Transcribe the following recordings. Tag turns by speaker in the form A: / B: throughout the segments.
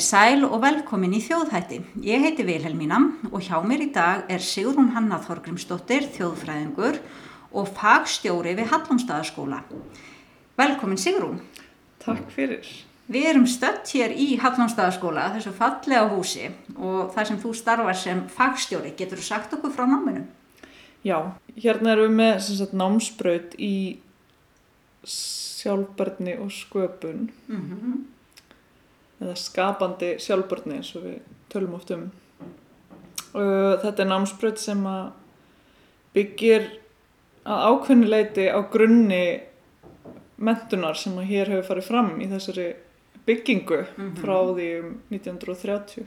A: Komið sæl og velkomin í þjóðhætti. Ég heiti Vilhelmína og hjá mér í dag er Sigrún Hanna Þorgrimsdóttir, þjóðfræðingur og fagstjóri við Hallumstaðaskóla. Velkomin Sigrún.
B: Takk fyrir.
A: Við erum stött hér í Hallumstaðaskóla, þessu fallega húsi og þar sem þú starfar sem fagstjóri. Getur þú sagt okkur frá náminu?
B: Já, hérna erum við með sagt, námsbraut í sjálfbarni og sköpun.
A: Mm -hmm
B: eða skapandi sjálfbörni eins og við tölum oft um. Þetta er námsbröð sem að byggir að ákveðnileiti á grunni mentunar sem að hér hefur farið fram í þessari byggingu mm -hmm. frá því um 1930.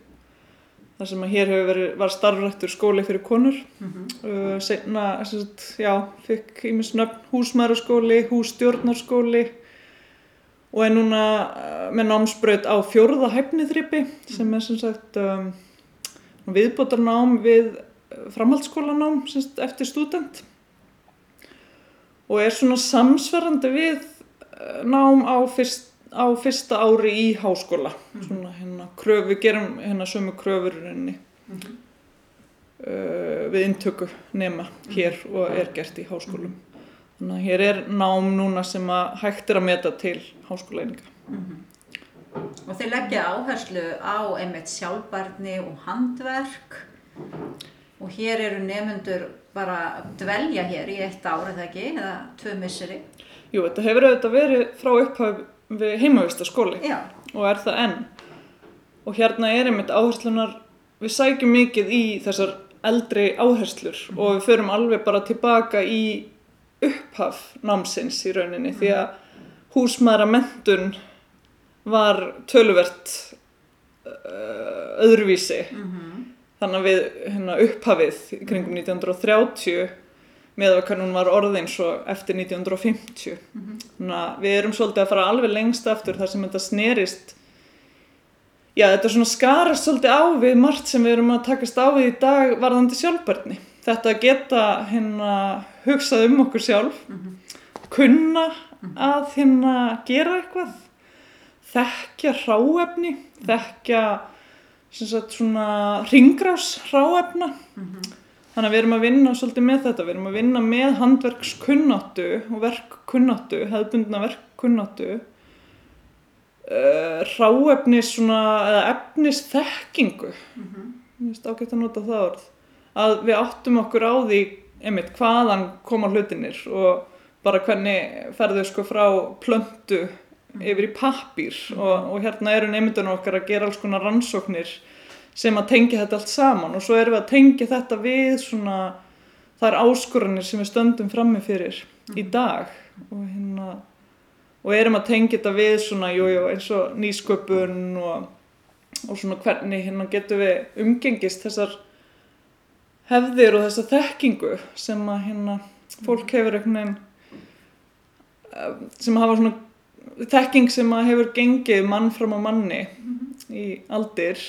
B: Það sem að hér hefur verið, var starfrættur skóli fyrir konur. Mm -hmm. Senna, já, fikk í mig snöfn húsmæraskóli, hússtjórnarskóli og er núna eh, með námsbraut á fjórða hæfniðripi sem er sem sagt um, viðbótarnám við framhaldsskólanám sagt, eftir student og er svona samsverðandi við eh, nám á, fyrst, á fyrsta ári í háskóla mm. svona hérna kröf, við gerum hérna sömu kröfur mm -hmm. uh, við intöku nema hér og er gert í háskólum. Þannig að hér er nám núna sem að hægt er að meta til háskóleininga. Mm
A: -hmm. Og þeir leggja áherslu á einmitt sjálfbarni og handverk og hér eru nefnundur bara að dvelja hér í eitt ár eða ekki, eða tvö misseri.
B: Jú, þetta hefur auðvitað verið frá upphaf við heimavistaskóli og er það enn. Og hérna er einmitt áherslunar, við sækjum mikið í þessar eldri áherslur mm -hmm. og við förum alveg bara tilbaka í upphaf námsins í rauninni mm. því að húsmaðra mentun var töluvert uh, öðruvísi mm -hmm. þannig að við hérna, upphafið kringum 1930 með að hún var orðin svo eftir 1950 mm -hmm. þannig að við erum svolítið að fara alveg lengst aftur þar sem þetta snerist já þetta er svona skarast svolítið á við margt sem við erum að takast á við í dag varðandi sjálfbarni þetta geta hérna hugsað um okkur sjálf mm -hmm. kunna að hérna gera eitthvað þekkja ráefni þekkja sagt, svona ringrás ráefna mm -hmm. þannig að við erum að vinna svolítið með þetta, við erum að vinna með handverkskunnáttu og verkkunnáttu hefðbundna verkkunnáttu uh, ráefnis svona eða efnis þekkingu mm -hmm. ég veist ágætt að nota það orð að við áttum okkur á því einmitt hvaðan koma hlutinir og bara hvernig ferðu sko frá plöndu yfir í pappir mm. og, og hérna eru nefndunum okkar að gera alls konar rannsóknir sem að tengja þetta allt saman og svo erum við að tengja þetta við svona þar áskoranir sem við stöndum frammi fyrir mm. í dag og hérna og erum að tengja þetta við svona jú, jú, eins og nýsköpun og, og svona hvernig hérna getur við umgengist þessar hefðir og þessa þekkingu sem að hérna fólk hefur einhvern veginn eh, sem hafa svona þekking sem að hefur gengið mann fram á manni mm -hmm. í aldir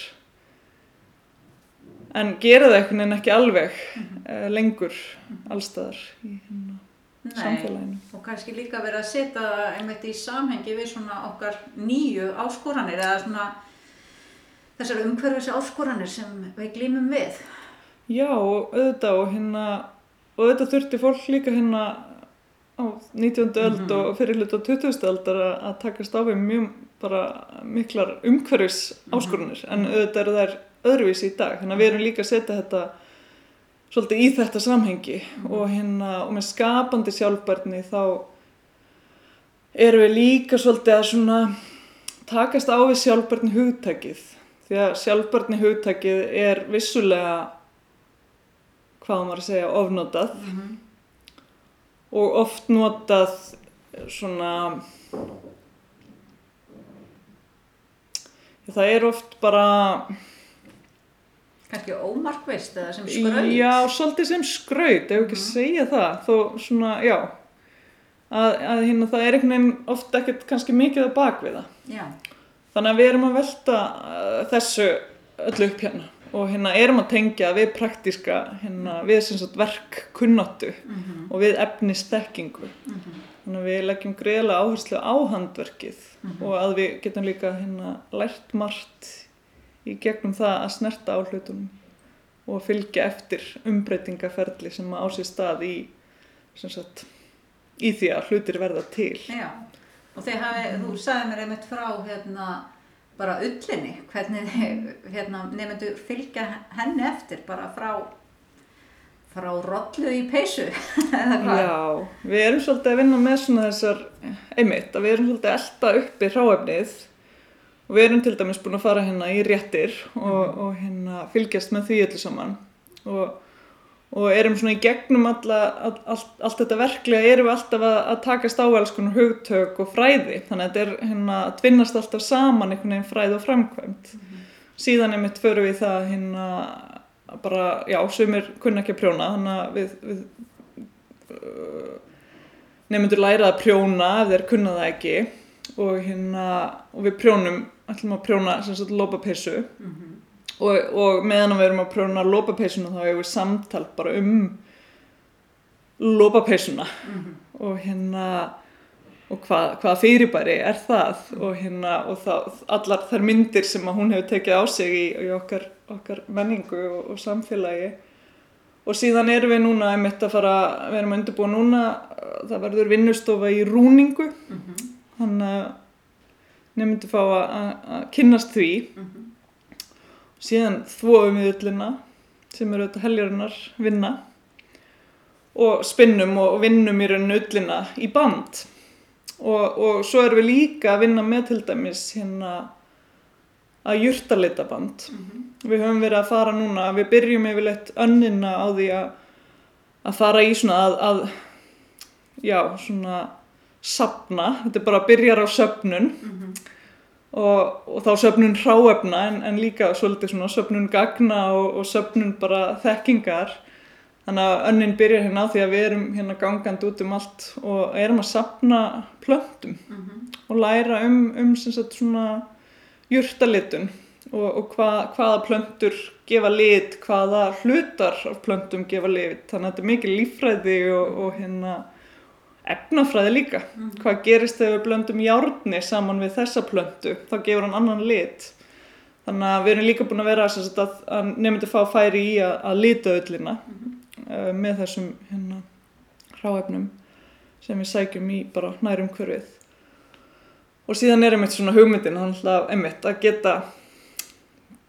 B: en gera það einhvern veginn ekki alveg mm -hmm. lengur mm -hmm. allstaðar í hérna samfélaginu.
A: Og kannski líka verið að setja einmitt í samhengi við svona okkar nýju áskoranir eða svona þessar umhverfis áskoranir sem við glýmum við
B: Já, auðvitað og hérna og auðvitað þurfti fólk líka hérna á 19. öld mm -hmm. og fyrir hlut á 20. öldar að takast á við mjög bara miklar umhverfis áskorunir mm -hmm. en auðvitað eru þær öðruvísi í dag að við erum líka að setja þetta svolítið í þetta samhengi mm -hmm. og hérna og með skapandi sjálfbarni þá erum við líka svolítið að svona takast á við sjálfbarni hugtækið því að sjálfbarni hugtækið er vissulega hvað maður að segja, ofnotað. Mm -hmm. og oft notað svona það er oft bara
A: kannski ómarkvist eða sem skraut.
B: Já, svolítið sem skraut, ef ekki mm -hmm. segja það. Þó svona, já að, að hérna það er einhvern veginn ofta ekkert kannski mikið að bakviða þannig að við erum að velta uh, þessu öllu upp hérna og hérna erum að tengja við praktíska hérna, við sem sagt verk kunnáttu mm -hmm. og við efnistekkingu mm -hmm. þannig að við leggjum greiðlega áherslu á handverkið mm -hmm. og að við getum líka hérna lært margt í gegnum það að snerta á hlutunum og fylgja eftir umbreytingaferli sem á sér stað í, sagt, í því að hlutir verða til.
A: Já, og hafi, þú sagði mér einmitt frá hérna, bara ullinni, hvernig hérna, nefndu fylgja henni eftir bara frá frá rollu í peysu
B: Já, við erum svolítið að vinna með svona þessar einmitt, að við erum svolítið að elda uppi hráefnið og við erum til dæmis búin að fara hérna í réttir og, mhm. og hérna fylgjast með því öllu saman og, og erum svona í gegnum alla, all, all, allt þetta verklega erum við alltaf að, að takast á alls konar hugtök og fræði þannig að þetta er hérna að tvinnast alltaf saman einhvern veginn fræð og framkvæmt mm -hmm. síðan er mitt fyrir við það hérna bara, já, sumir kunna ekki að prjóna þannig að við, við uh, nefndur læra að prjóna ef þeir kunna það ekki og hérna og við prjónum ætlum að prjóna sem sagt lópapeissu mm -hmm. Og, og meðan við erum að prjóna lópapeissuna þá hefur við samtal bara um lópapeissuna mm -hmm. og hérna og hvað, hvað fyrirbæri er það mm -hmm. og hérna og það, allar þær myndir sem hún hefur tekið á sig í, í okkar, okkar menningu og, og samfélagi og síðan erum við núna einmitt að fara, við erum að undirbúa núna það verður vinnustofa í rúningu þannig að nefndi fá að kynnast því mm -hmm. Síðan þvóum við öllina sem eru þetta heljarinnar vinna. Og spinnum og vinnum í rauninu öllina í band. Og, og svo erum við líka að vinna með til dæmis hérna að júrtarleita band. Mm -hmm. við höfum verið að fara núna við byrjum yfirleitt önnina á því að að fara í svona að, að já svona sapna, þetta er bara að byrja á söpnun mm -hmm. Og, og þá söpnun hráefna en, en líka svolítið svona söpnun gagna og, og söpnun bara þekkingar þannig að önnin byrjar hérna á því að við erum hérna gangand út um allt og erum að sapna plöntum mm -hmm. og læra um, um sagt, svona júrtalitun og, og hva, hvaða plöntur gefa lit, hvaða hlutar af plöntum gefa lit þannig að þetta er mikið lífræði og hérna efnafræði líka mm. hvað gerist þegar við blöndum járni saman við þessa plöndu þá gefur hann annan lit þannig að við erum líka búin að vera að, að nefndi fá færi í að, að lita öllina mm. uh, með þessum hérna hráefnum sem við sækjum í bara nærum hverfið og síðan er einmitt svona hugmyndin einmitt að geta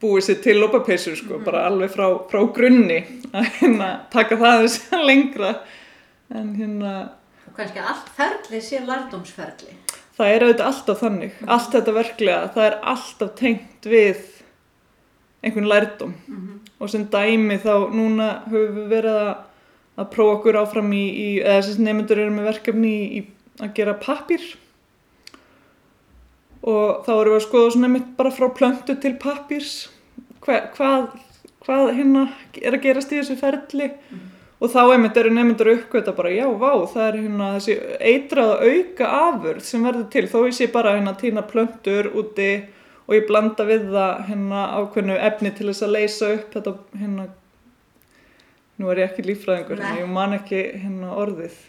B: búið sér til lópapeisur sko, mm. bara alveg frá, frá grunni að hérna, taka það þess að lengra en hérna
A: kannski allt ferli sé lardómsferli.
B: Það er auðvitað alltaf þannig, mm -hmm. allt þetta verklega, það er alltaf tengt við einhvern lærdóm mm -hmm. og sem dæmi þá núna höfum við verið að, að prófa okkur áfram í, í eða þess að nefndur eru með verkefni í, í að gera pappir og þá erum við að skoða svona nefnt bara frá plöntu til pappirs Hva, hvað, hvað hérna er að gerast í þessu ferli mm -hmm og þá einmitt eru nefndur uppgöta bara já, vá, það er hérna þessi eitraða auka afurð sem verður til. Þó ég sé bara hérna týna plöntur úti og ég blanda við það hérna ákveðnu efni til þess að leysa upp þetta hérna nú er ég ekki lífræðingur hérna, ég man ekki hérna orðið.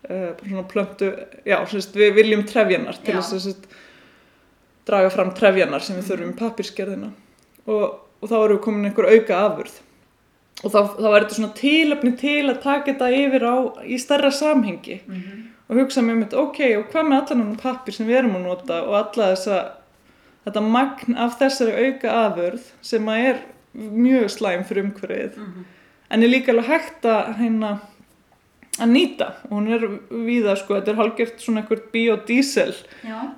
B: Uh, svona plöntu, já, sérst, við viljum trefjanar til já. þess að draga fram trefjanar sem við þurfum í pappirskerðina og, og þá eru við komin einhver auka afurð og þá, þá er þetta svona tilöfni til að taka þetta yfir á í starra samhengi. Mm -hmm. og hugsa með mitt ok, og hvað með allan hann pappir sem við erum að nota og alla þessa þetta magn af þessari auka afurð sem að er mjög slæm fyrir umhverfið. Mm -hmm. en er líka alveg hægt að hérna að nýta. Og hún er viða sko, þetta er halgjört svona eitthvað biodísel.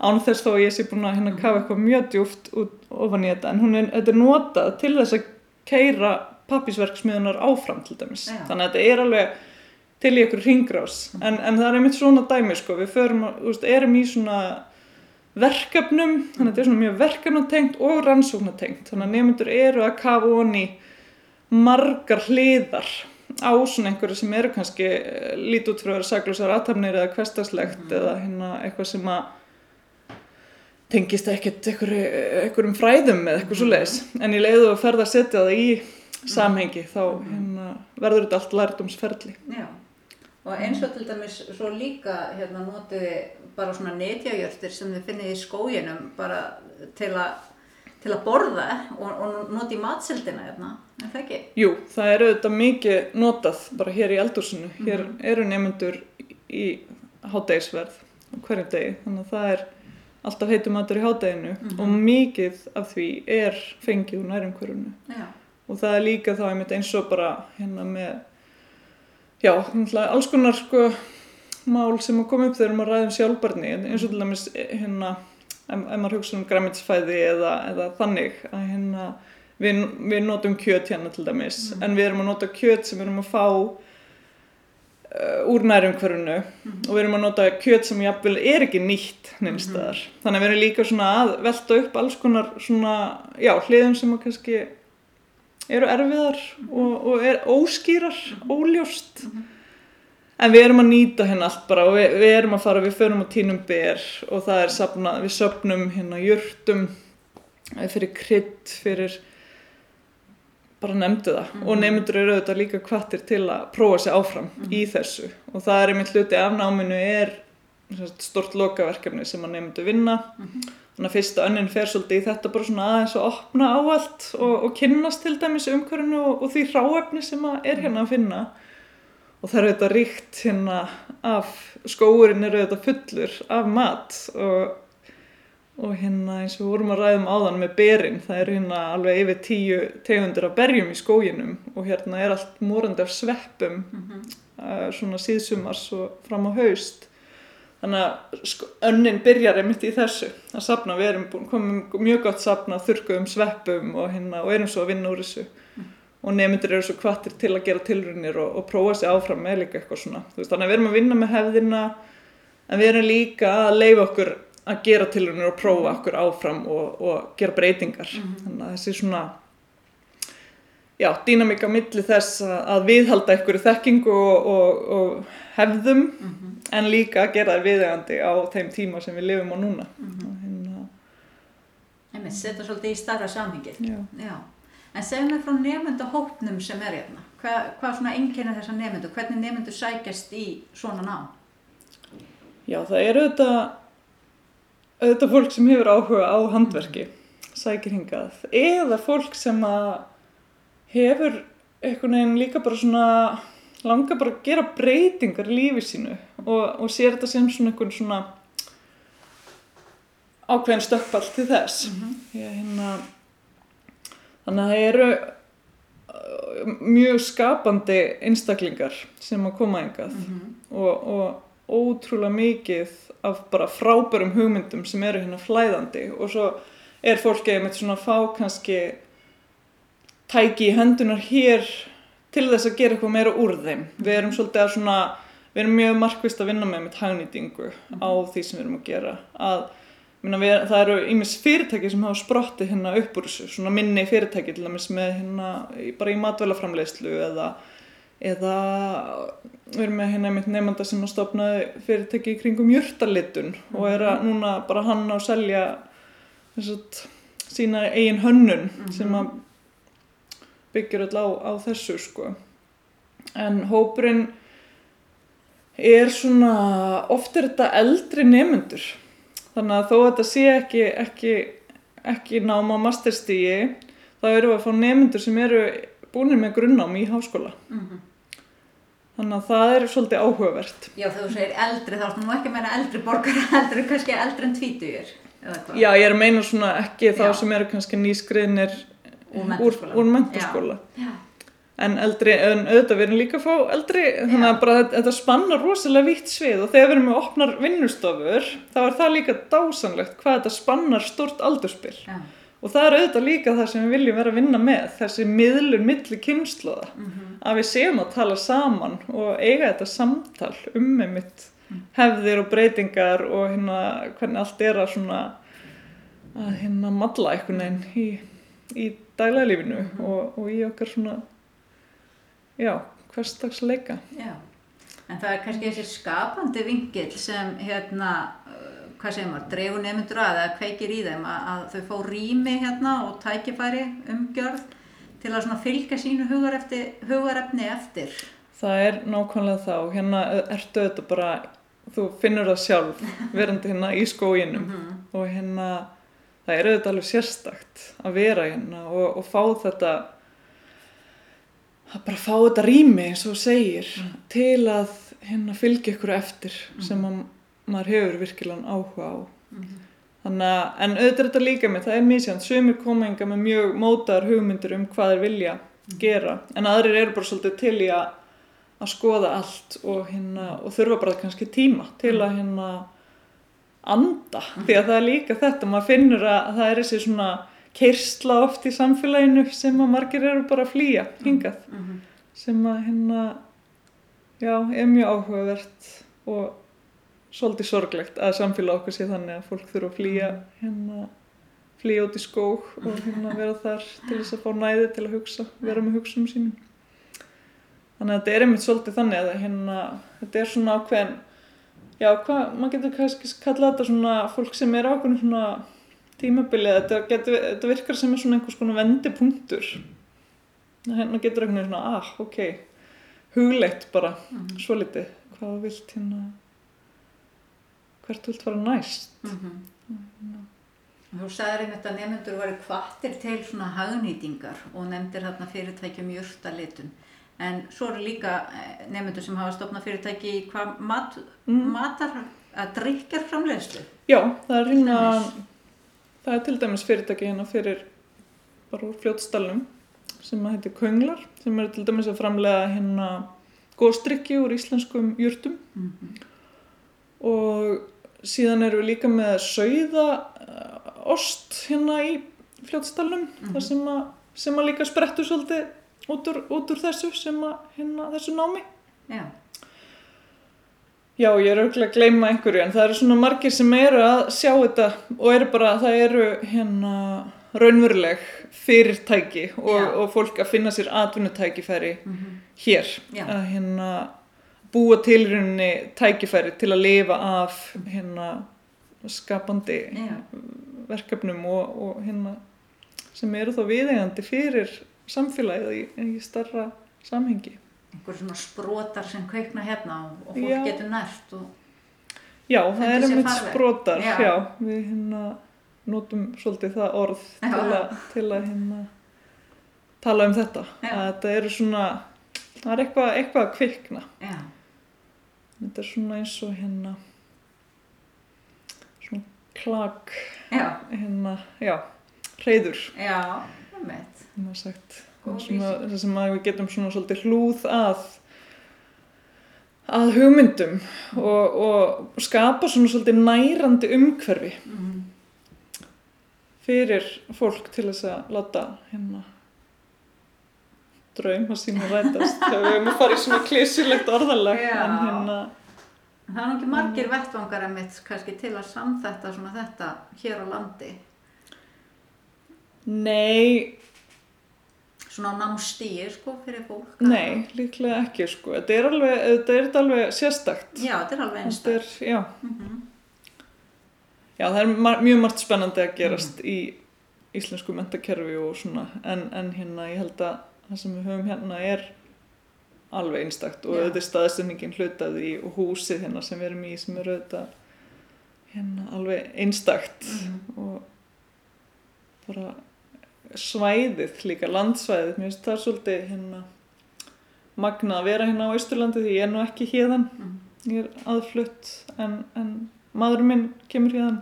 B: Án þess þá að ég sé búin að hérna kafa eitthvað mjög djúft út ofan í þetta. En hún er, þetta er notað til þess að keira pappisverksmiðunar áfram til dæmis Já. þannig að þetta er alveg til í ykkur ringrás mm. en, en það er einmitt svona dæmi sko, við förum, veist, erum í svona verkefnum þannig að þetta er svona mjög verkefnatengt og rannsóknatengt þannig að nefndur eru að kafa honi margar hliðar á svona einhverju sem eru kannski eh, lítið út frá að vera saglúsar aðtæmnir eða hverstaslegt mm. eða hérna eitthvað sem að tengist ekkert einhverjum fræðum eða eitthvað svo leiðis en ég leiði að ferða að setja það í samhengi þá hérna, verður þetta allt lærdomsferðli.
A: Já, og eins og til dæmis svo líka hérna notiði bara svona netjajörtir sem þið finnið í skóginum bara til að til að borða og, og noti matseldina hérna, er það ekki?
B: Jú, það er auðvitað mikið notað bara hér í eldúsinu. Mm -hmm. Hér eru nefnendur í hátdegisverð hverjum degi, þannig að það er alltaf heitum matur í hátdeginu mm -hmm. og mikið af því er fengið úr nærumhverjunu. Og það er líka þá einmitt eins og bara hérna með, já, alls konar sko mál sem að koma upp þegar maður ræðum sjálfbarni eins og til dæmis hérna ef, maður hugsa um græmitsfæði eða, eða þannig að hérna við, við notum kjöt hérna til dæmis mm. en við erum að nota kjöt sem við erum að fá uh, úr nærumhverfunu mm. og við erum að nota kjöt sem jáfnvel er ekki nýtt nefnstæðar mm. þannig að við erum líka svona að velta upp alls konar svona, já, hliðum sem að kannski eru erfiðar og, og er óskýrar, mhm. óljóst -hmm en við erum að nýta hérna allt bara og við, við erum að fara, við förum á tínum ber og það er sapnað, við söpnum hérna jörtum eh, fyrir krydd, fyrir bara nefndu það mm -hmm. og nefndur eru auðvitað líka kvartir til að prófa sér áfram mm -hmm. í þessu og það er einmitt hluti af náminu er stort lokaverkefni sem að nefndu vinna mm -hmm. Þannig að fyrsta önnin fer svolítið í þetta bara svona aðeins að opna á allt og, og kynnast til dæmis umhverfinu og, og því ráefni sem er hérna að finna og það eru þetta ríkt hérna af skóurinn eru þetta fullur af mat og, og hérna eins og við vorum að ræðum áðan með berinn, það eru hérna alveg yfir tíu tegundur af berjum í skóginum og hérna er allt morandi af sveppum mm -hmm. uh, svona síðsumars og fram á haust þannig að sko, önnin byrjar einmitt í þessu að sapna, við erum komið mjög gott sapna þurkuðum sveppum og, hérna, og erum svo að vinna úr þessu. Og nefndur eru svo kvartir til að gera tilrunir og, og prófa sér áfram með líka eitthvað svona. Veist, þannig að við erum að vinna með hefðina en við erum líka að leifa okkur að gera tilrunir og prófa mhm. okkur áfram og, og gera breytingar. Mm þannig að þessi svona já, dýnamíka milli þess að viðhalda ykkur þekkingu og, og hefðum mm -hmm. en líka að gera það viðegandi á þeim tíma sem við lifum á núna mm -hmm.
A: hérna... Þetta setja svolítið í starra samhengið En segum við frá nefndahópnum sem er hérna. Hvað, hvað svona enginni þessar nefndu? Hvernig nefndu sækjast í svona ná?
B: Já, það er auðvitað, auðvitað fólk sem hefur áhuga á handverki, sækir hingað. Eða fólk sem hefur einhvern veginn líka bara svona, langar bara að gera breytingar í lífi sínu og, og sér þetta sem svona einhvern svona ákveðin stökkball til þess. Mm -hmm. Ég hérna Þannig að það eru uh, mjög skapandi einstaklingar sem að koma engað mm -hmm. og, og ótrúlega mikið af bara frábærum hugmyndum sem eru hérna flæðandi og svo er fólkið með svona fá kannski tæki í hendunar hér til þess að gera eitthvað meira úr þeim. Við erum svolítið að svona, við erum mjög markvist að vinna með með hagnýtingu á því sem við erum að gera. Að Við, það eru ímis fyrirtæki sem hafa sprotti hérna upp úr þessu, svona minni fyrirtæki til dæmis með hérna bara í matvælaframleyslu eða, eða við erum með hérna einmitt nefnda sem að stopnaði fyrirtæki í kringum jörtalitun og er að núna bara hann á að selja þess að sína eigin hönnun mm -hmm. sem að byggjur alltaf á, á þessu sko. En hópurinn er svona, oft er þetta eldri nefnendur þannig að þó að þetta sé ekki, ekki, ekki náma á masterstígi þá eru við að fá nefndur sem eru búinir með grunnám í háskóla. Mm -hmm. þannig að það er svolítið áhugavert.
A: Já þú segir eldri þá ertu nú ekki að meina eldri borgar eldri, kannski eldri en tvítugir
B: Já ég er að meina svona ekki þá sem eru kannski nýskriðnir úr mentaskóla en eldri, en auðvitað við erum líka að fá eldri, þannig að bara þetta, þetta spannar rosalega vitt svið og þegar við erum með opnar vinnustofur, þá er það líka dásanlegt hvað þetta spannar stort aldurspill Já. og það er auðvitað líka það sem við viljum vera að vinna með, þessi miðlur milli kynnslóða, mm -hmm. að við séum að tala saman og eiga þetta samtal um með mitt mm. hefðir og breytingar og hérna hvernig allt er að svona að hérna matla einhvern veginn í, í dælalífinu mm -hmm. og, og í okkar svona já, hverstagsleika.
A: Já, en það er kannski þessi skapandi vingil sem hérna, uh, hvað segir maður, dreifur nefndur að eða kveikir í þeim að, að þau fá rými hérna og tækifæri umgjörð til að fylgja sínu hugarefni, hugarefni eftir.
B: Það er nákvæmlega þá, hérna ertu þetta bara, þú finnur það sjálf verandi hérna í skóginum mm -hmm. og hérna það er auðvitað alveg sérstakt að vera hérna og, og fá þetta að bara fá þetta rými eins og segir mm. til að hérna fylgja ykkur eftir mm. sem að maður hefur virkilega áhuga á mm. þannig að, en auðvitað þetta líka með það er mjög sjönd, sömur kominga með mjög mótaðar hugmyndir um hvað þeir vilja mm. gera, en aðrir eru bara svolítið til í að að skoða allt og, hérna, og þurfa bara kannski tíma til að hérna anda, mm. því að það er líka þetta, maður finnur að það er þessi svona keirsla oft í samfélaginu sem að margir eru bara að flýja hingað mm -hmm. sem að hérna já, er mjög áhugavert og svolítið sorglegt að samfélag okkur sé þannig að fólk þurfa að flýja mhm. hérna flýja út í skók og hérna vera þar til þess að fá næði til að hugsa vera með hugsunum sínum þannig að þetta er einmitt svolítið þannig að hérna, þetta er svona ákveðin já, hvað, maður getur kannski kallað þetta svona fólk sem er ákveðin svona tímabilið, þetta, getur, þetta virkar sem er svona einhvers konar vendipunktur hérna getur einhvern veginn svona ah, ok, hugleitt bara mm -hmm. svo litið, hvað vilt hérna hvert vilt fara næst mm -hmm.
A: hérna. Þú sagðir einmitt að nefnendur varu kvartir til svona hagnýtingar og nefndir þarna fyrirtækjum í urtalitun en svo eru líka eh, nefnendur sem hafa stopnað fyrirtæki í hvað mat, mm. matar að drikjar framlegslu
B: Já, það er hérna Það er til dæmis fyrirtæki hérna fyrir bara úr fljótstallum sem að heitir Könglar sem eru til dæmis að framlega hérna góðstrykki úr íslenskum júrtum mm -hmm. og síðan eru við líka með sauðaost hérna í fljótstallum mm -hmm. sem sem að líka sprettu svolítið út úr, út úr þessu sem að hérna þessu námi Já Já, ég er auðvitað að gleyma einhverju en það eru svona margir sem eru að sjá þetta og eru bara, það eru hérna raunveruleg fyrirtæki og, og fólk að finna sér atvinnutækifæri mm -hmm. hér Já. að hérna búa til rauninni tækifæri til að lifa af hérna skapandi Já. verkefnum og, og hérna sem eru þá viðegandi fyrir samfélagið í, í starra samhengi.
A: Einhver svona sprótar sem kveikna hérna og, og fólk já. getur nært og
B: Já, það er einmitt sprótar já. já, við hérna notum svolítið það orð til að, til að hérna tala um þetta. Að þetta eru svona það er eitthvað, eitthvað að kvikna. Já. þetta er svona eins og hérna svona klag hérna, já, reyður
A: Já, það
B: sem að við getum svona svolítið hlúð að að hugmyndum og, og skapa svona svolítið nærandi umhverfi mm. fyrir fólk til þess að láta hérna draum að sína rætast. Þegar við höfum að fara í svona klísilegt orðalag en hérna
A: Það er ekki margir vettvangar að mitt kannski til að samþetta svona þetta hér á landi
B: Nei
A: svona námstýr sko fyrir fólk
B: Nei, líklega ekki sko þetta er alveg, þetta er alveg sérstakt
A: Já, þetta er alveg einstakt
B: Já. Mm -hmm. já, það er mjög margt spennandi að gerast mm -hmm. í íslensku mentakerfi og svona en, en hérna ég held að það sem við höfum hérna er alveg einstakt og þetta er staðstönningin hlutaði og húsið hérna sem við erum í sem eru þetta hérna alveg einstakt mm -hmm. og bara svæðið líka, landsvæðið mér finnst það svolítið hérna magna að vera hérna á Ísturlandi því ég er nú ekki hérðan mm. ég er aðflutt en, en maðurinn minn kemur hérðan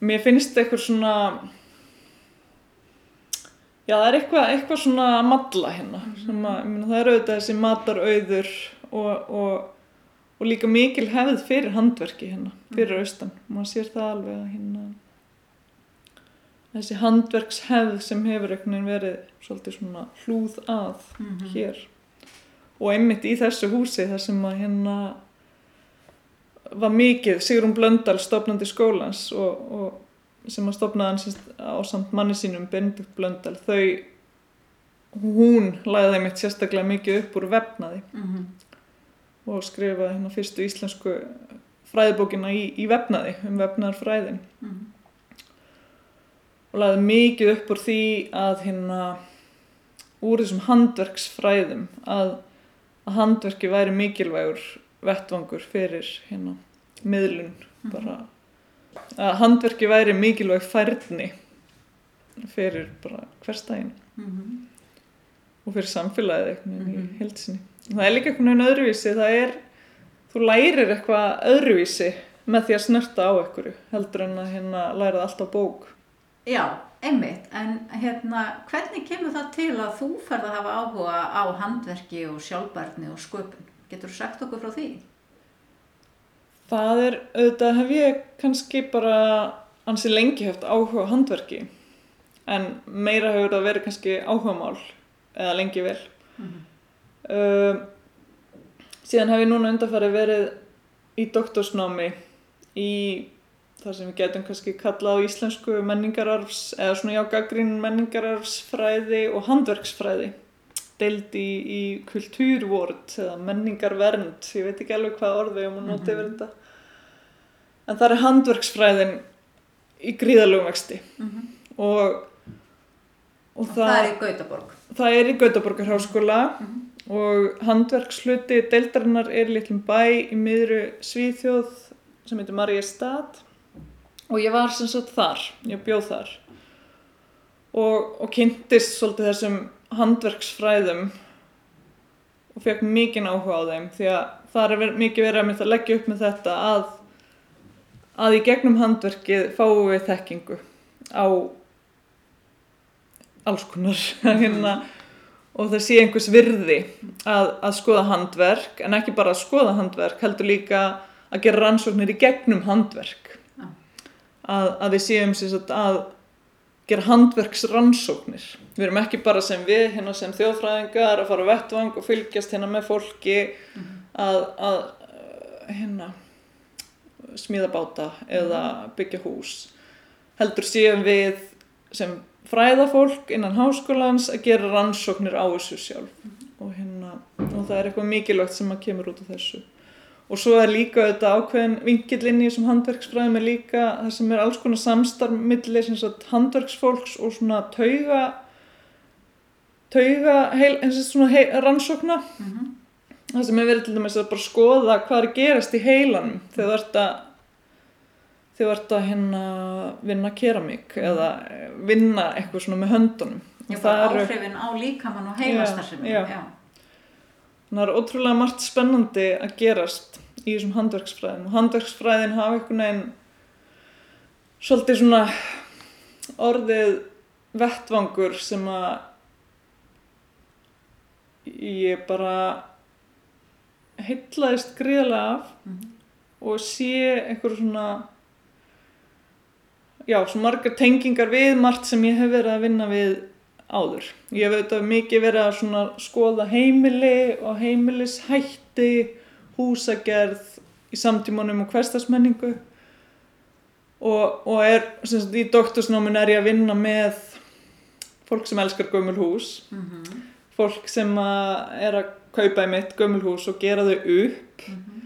B: mér finnst eitthvað svona já það er eitthvað, eitthvað svona að matla hérna mm. að, myna, það er auðvitað þessi matarauður og, og, og líka mikil hefð fyrir handverki hérna fyrir mm. austan, maður sér það alveg að hérna þessi handverkshefð sem hefur verið svolítið svona hlúð að mm -hmm. hér og einmitt í þessu húsi þar sem að hérna var mikið Sigrun Blöndal stofnandi skólans og, og sem að stofnaði hans á samt manni sínum Benedikt Blöndal þau hún læði þeim eitt sérstaklega mikið upp úr vefnaði mm -hmm. og skrifaði hérna fyrstu íslensku fræðibókina í, í vefnaði um vefnaðarfræðin mm -hmm og laði mikið upp úr því að hérna úr þessum handverksfræðum að, að handverki væri mikilvægur vettvangur fyrir hérna miðlun -hmm. bara að handverki væri mikilvæg færni fyrir bara hverstægin mm -hmm. og fyrir samfélagið mm -hmm. í mhm. heilsinni. Það er líka eitthvað öðruvísi, það er, þú lærir eitthvað öðruvísi með því að snerta á einhverju heldur en að hérna læra allt á bók.
A: Já, einmitt, en hérna hvernig kemur það til að þú ferð að hafa áhuga á handverki og sjálfbærni og sköpun? Getur þú sagt okkur frá því?
B: Það er, auðvitað hef ég kannski bara ansi lengi haft áhuga á handverki en meira hefur það verið kannski áhuga mál eða lengi vel. Mm -hmm. uh, síðan hef ég núna undanfæri verið í doktorsnámi í það sem við getum kannski kallað á íslensku menningararfs eða svona já gaggrín menningararfsfræði og handverksfræði deild í, í kultúrvort eða menningarvernd, ég veit ekki alveg hvað orði ég má nota yfir mhm. þetta en það er handverksfræðin í gríðalögum vexti mm -hmm. og,
A: og, og það, það er í Gautaborg
B: það er í Gautaborgar háskóla mm -hmm. og handverksluti deildarinnar er litlum bæ í miðru Svíþjóð sem heitir Mariestad og ég var sem sagt þar, ég bjóð þar. Og, og kynntist svolítið þessum handverksfræðum og fekk mikið áhuga á þeim því að það er mikið verið að leggja upp með þetta að að í gegnum handverkið fáum við þekkingu á alls konar hérna, og það sé einhvers virði að, að skoða handverk en ekki bara að skoða handverk heldur líka að gera rannsóknir í gegnum handverk að, að við séum sagt, að gera handverksrannsóknir. Við erum ekki bara sem við hérna sem þjóðfræðingar að fara á vettvang og fylgjast hérna með fólki mhm. að, að hérna smíða báta eða byggja hús. Heldur séum við sem fræðafólk innan háskólans að gera rannsóknir á þessu sjálf. Og, hérna, og það er eitthvað mikilvægt sem að kemur út af þessu og svo er líka þetta ákveðin vingillinni sem handverksfræðum er líka það sem er alls konar samstarfmillir handverksfólks og svona tauga tauga heil, eins og svona heil, rannsókna. Mm -hmm það sem hefur verið til dæmis að bara skoða hvað er gerast í heilanum þegar þú ert að þegar þú ert að hérna vinna keramík eða vinna eitthvað svona með höndunum.
A: Já, áhrifin á líkamann og heilastarfsefni Já, já
B: Það er ótrúlega margt spennandi að gerast í þessum handverksfræðin og handverksfræðin hafa einhvern veginn svolítið svona orðið vettvangur sem að ég bara heitlaðist gríðarlega af mm -hmm. og sé einhver svona já, svona margar tengingar við margt sem ég hef verið að vinna við áður. Ég hef auðvitað mikið verið að svona skoða heimili og heimilishætti, húsagerð í samtímanum og hverstasmenningu og, og er, sem sagt, í doktorsnámin er ég að vinna með fólk sem elskar gömul hús, mm -hmm. fólk sem er að kaupa í mitt gömulhús og gera þau upp mm -hmm.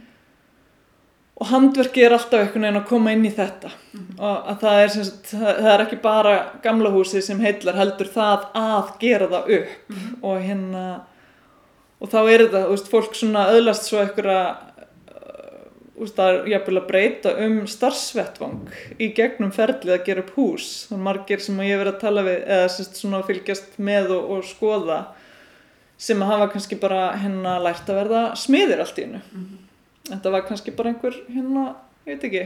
B: Og handverki er alltaf einhvern veginn að koma inn í þetta mm -hmm. og að það er, sagt, það er ekki bara gamla húsi sem heitlar heldur það að gera það upp mm -hmm. og hérna og þá er þetta, þú veist, fólk svona öðlast svo einhverja Þú veist, það er jafnvel að breyta um starfsvettvang í gegnum ferlið að gera upp hús. Er margir sem ég hef verið að tala við eða sérst svona fylgjast með og, og skoða sem að hafa kannski bara hérna lært að verða smiðir allt í hennu mm -hmm. Þetta var kannski bara einhver hérna, ég veit ekki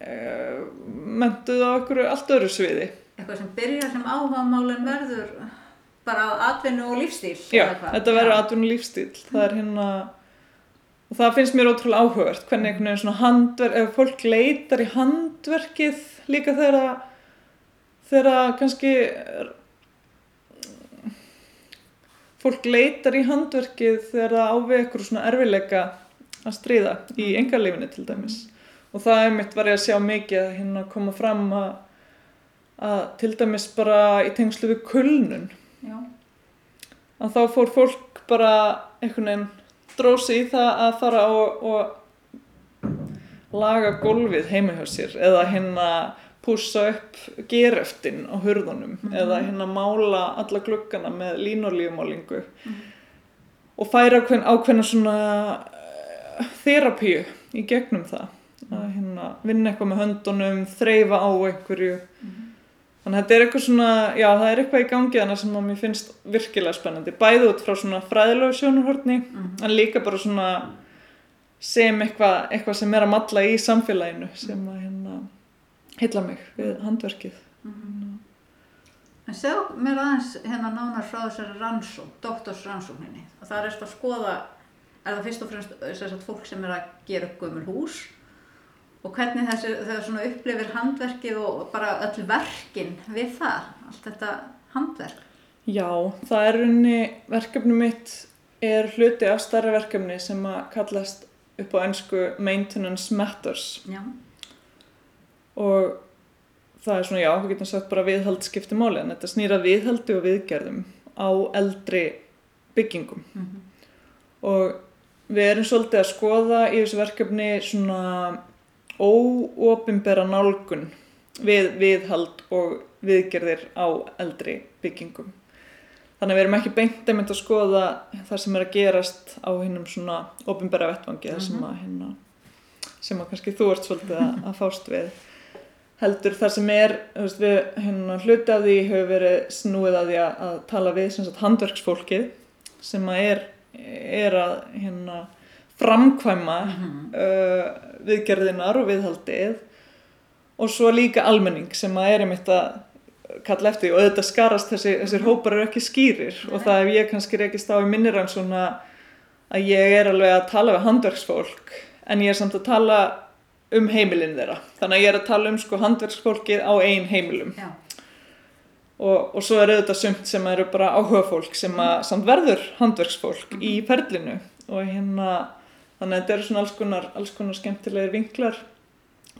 B: uh, mentuð á einhverju allt öðru sviði.
A: Eitthvað sem byrjar sem áhagamálinn verður bara atvinnu og lífstíl
B: já, þetta verður atvinnu og lífstíl það er hérna og það finnst mér ótrúlega áhugavert hvernig einhvern veginn svona handverk ef fólk leitar í handverkið líka þegar þegar kannski fólk leitar í handverkið þegar það ávið eitthvað svona erfileika að stríða í mhm. engarleifinu til dæmis og það er mitt var ég að sjá mikið að hérna koma fram að, að til dæmis bara í tengslu við kulnun Já. að þá fór fólk bara einhvern veginn drósi í það að fara og, og laga gólfið heima hjá sér eða hérna púsa upp geröftin á hurðunum mm -hmm. eða hérna mála alla glukkana með línolíumálingu mm -hmm. og færa ákveðna, ákveðna svona þerapíu í gegnum það að hérna, vinna eitthvað með höndunum, þreyfa á einhverju. Þannig að þetta er eitthvað svona, já það er eitthvað í gangi þannig sem að mér finnst virkilega spennandi. Bæði út frá svona fræðilegu sjónurhortni en líka bara svona sem eitthvað, eitthvað sem er að matla í samfélaginu sem að hérna heilla mig við handverkið.
A: En segð mér aðeins hérna nánar frá þessari rannsók, doktorsrannsókninni. Og það er eftir að skoða, er það fyrst og fremst þess að fólk sem er að gera upp gömul hús og hvernig þessi, þegar svona upplifir handverkið og bara öll verkin við það, allt þetta handverk.
B: Já, það er unni, verkefni mitt er hluti af starra verkefni sem að kallast upp á ennsku Maintenance Matters
A: Já.
B: Og það er svona, já, við getum sagt bara viðhald skipti máli en þetta snýra viðhaldi og viðgerðum á eldri byggingum og við erum svolítið að skoða í þessu verkefni svona óopimbera nálgun við viðhald og viðgerðir á eldri byggingum. Þannig að við erum ekki beint einmitt að skoða það sem er að gerast á hinnum svona opimbera vettvangi mm sem að hérna, sem að kannski þú ert svolítið að, að fást við. Heldur það sem er, veist, við hérna hluti af því hefur verið snúið að því að, tala við sem sagt handverksfólkið sem að er, er að hérna framkvæma uh, viðgerðinar og viðhaldið. Og svo líka almenning sem að er einmitt að kalla eftir og auðvitað skarast þessi, þessir hópar eru ekki skýrir. Og það ef ég kannski rekist á í minnir hann svona að ég er alveg að tala við handverksfólk en ég er samt að tala um heimilin þeirra. Þannig að ég er að tala um sko handverksfólkið á ein heimilum. Og, og svo er auðvitað sumt sem eru bara áhuga fólk sem að samt verður handverksfólk í ferlinu. Og hérna þannig að þetta eru svona alls konar, alls konar skemmtilegir vinklar.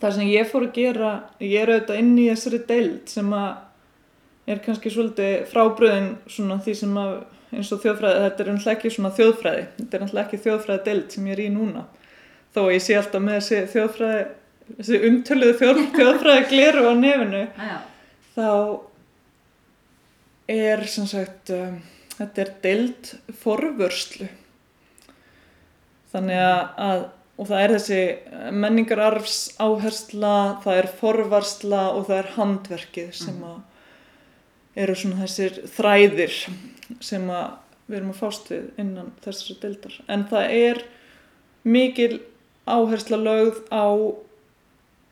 B: Það sem ég fór að gera ég er auðvitað inn í þessari deild sem að er kannski svolítið frábröðin svona því sem að eins og þjóðfræði, þetta er náttúrulega ekki svona þjóðfræði. Þetta er náttúrulega ekki þjóðfræði deild sem ég er í núna þó ég sé alltaf með þessi þjóðfræði þessi umtöluðu þjóð, þjóðfræði gleru á nefinu
A: Já,
B: þá er sem sagt um, þetta er deild forvörslu. Þannig að, að og það er þessi menningararfs áhersla, það er forvarsla og það er handverkið sem að eru svona þessir þræðir sem að við erum að fást við innan þessari deildar. En það er mikil áhersla lögð á